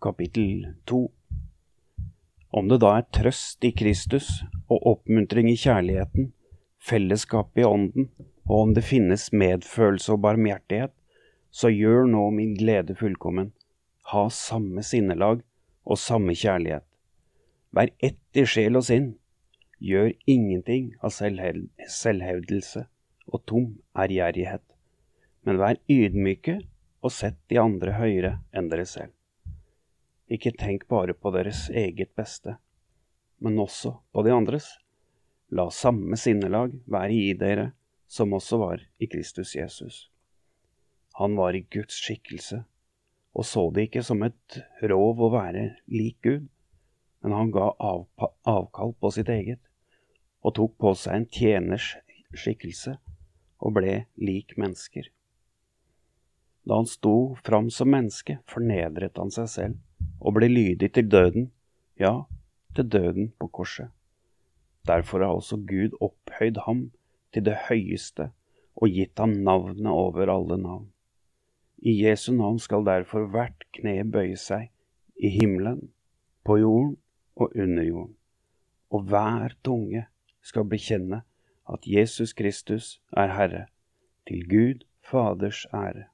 kapittel 2. Om det da er trøst i Kristus og oppmuntring i kjærligheten, fellesskap i ånden, og om det finnes medfølelse og barmhjertighet, så gjør nå min glede fullkommen. Ha samme sinnelag og samme kjærlighet. Vær ett i sjel og sinn. Gjør ingenting av selvhevdelse og tom ærgjerrighet, men vær ydmyke og sett de andre høyere enn dere selv. Ikke tenk bare på deres eget beste, men også på de andres. La samme sinnelag være i dere som også var i Kristus Jesus. Han var i Guds skikkelse og så det ikke som et rov å være lik Gud, men han ga avkall på sitt eget og tok på seg en tjeners skikkelse og ble lik mennesker. Da han sto fram som menneske, fornedret han seg selv og ble lydig til døden, ja, til døden på korset. Derfor har også Gud opphøyd ham til det høyeste og gitt ham navnet over alle navn. I Jesu navn skal derfor hvert kne bøye seg, i himmelen, på jorden og under jorden, og hver tunge skal bekjenne at Jesus Kristus er Herre, til Gud Faders ære.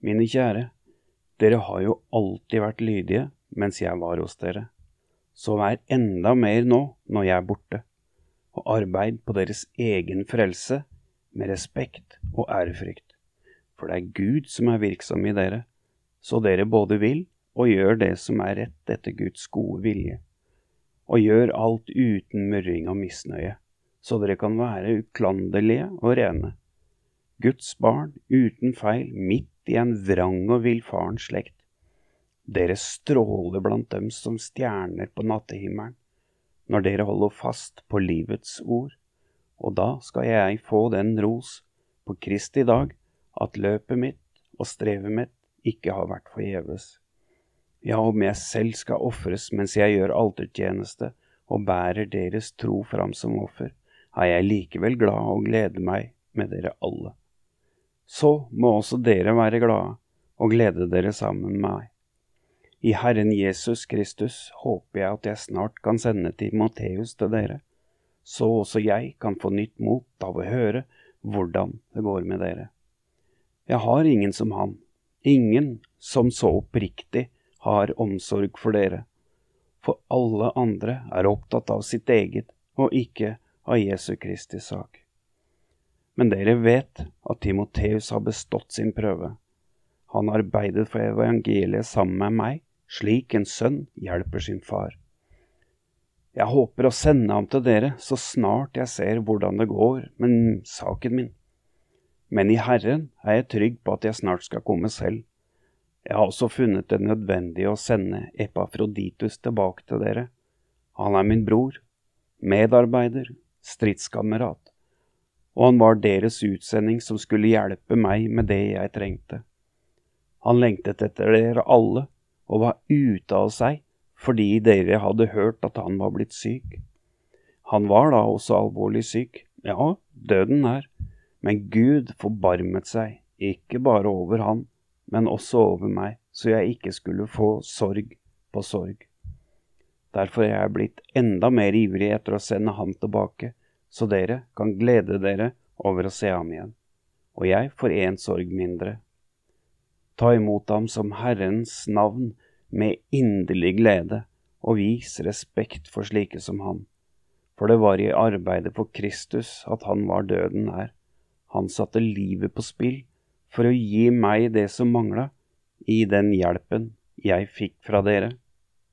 Mine kjære, dere har jo alltid vært lydige mens jeg var hos dere, så vær enda mer nå når jeg er borte, og arbeid på deres egen frelse med respekt og ærefrykt, for det er Gud som er virksom i dere, så dere både vil og gjør det som er rett etter Guds gode vilje, og gjør alt uten murring og misnøye, så dere kan være uklanderlige og rene, Guds barn uten feil midt i en vrang og villfaren slekt. Dere stråler blant dem som stjerner på nattehimmelen, når dere holder fast på livets ord, og da skal jeg få den ros på Kristi dag at løpet mitt og strevet mitt ikke har vært forgjeves. Ja, om jeg selv skal ofres mens jeg gjør altertjeneste og bærer deres tro fram som offer, er jeg likevel glad og gleder meg med dere alle så må også dere være glade og glede dere sammen med meg. I Herren Jesus Kristus håper jeg at jeg snart kan sende Timoteus til dere, så også jeg kan få nytt mot av å høre hvordan det går med dere. Jeg har ingen som han, ingen som så oppriktig har omsorg for dere, for alle andre er opptatt av sitt eget og ikke av Jesu Kristi sak. Men dere vet at Timoteus har bestått sin prøve. Han arbeidet for evangeliet sammen med meg, slik en sønn hjelper sin far. Jeg håper å sende ham til dere så snart jeg ser hvordan det går med saken min. Men i Herren er jeg trygg på at jeg snart skal komme selv. Jeg har også funnet det nødvendig å sende Epafroditus tilbake til dere. Han er min bror, medarbeider, stridskamerat og han var deres utsending som skulle hjelpe meg med det jeg trengte. Han lengtet etter dere alle og var ute av seg fordi dere hadde hørt at han var blitt syk. Han var da også alvorlig syk, ja, døden er, men Gud forbarmet seg, ikke bare over han, men også over meg, så jeg ikke skulle få sorg på sorg. Derfor er jeg blitt enda mer ivrig etter å sende han tilbake, så dere kan glede dere over å se ham igjen, og jeg får én sorg mindre. Ta imot ham som Herrens navn med inderlig glede, og vis respekt for slike som han. For det var i arbeidet for Kristus at han var døden nær. Han satte livet på spill for å gi meg det som mangla, i den hjelpen jeg fikk fra dere.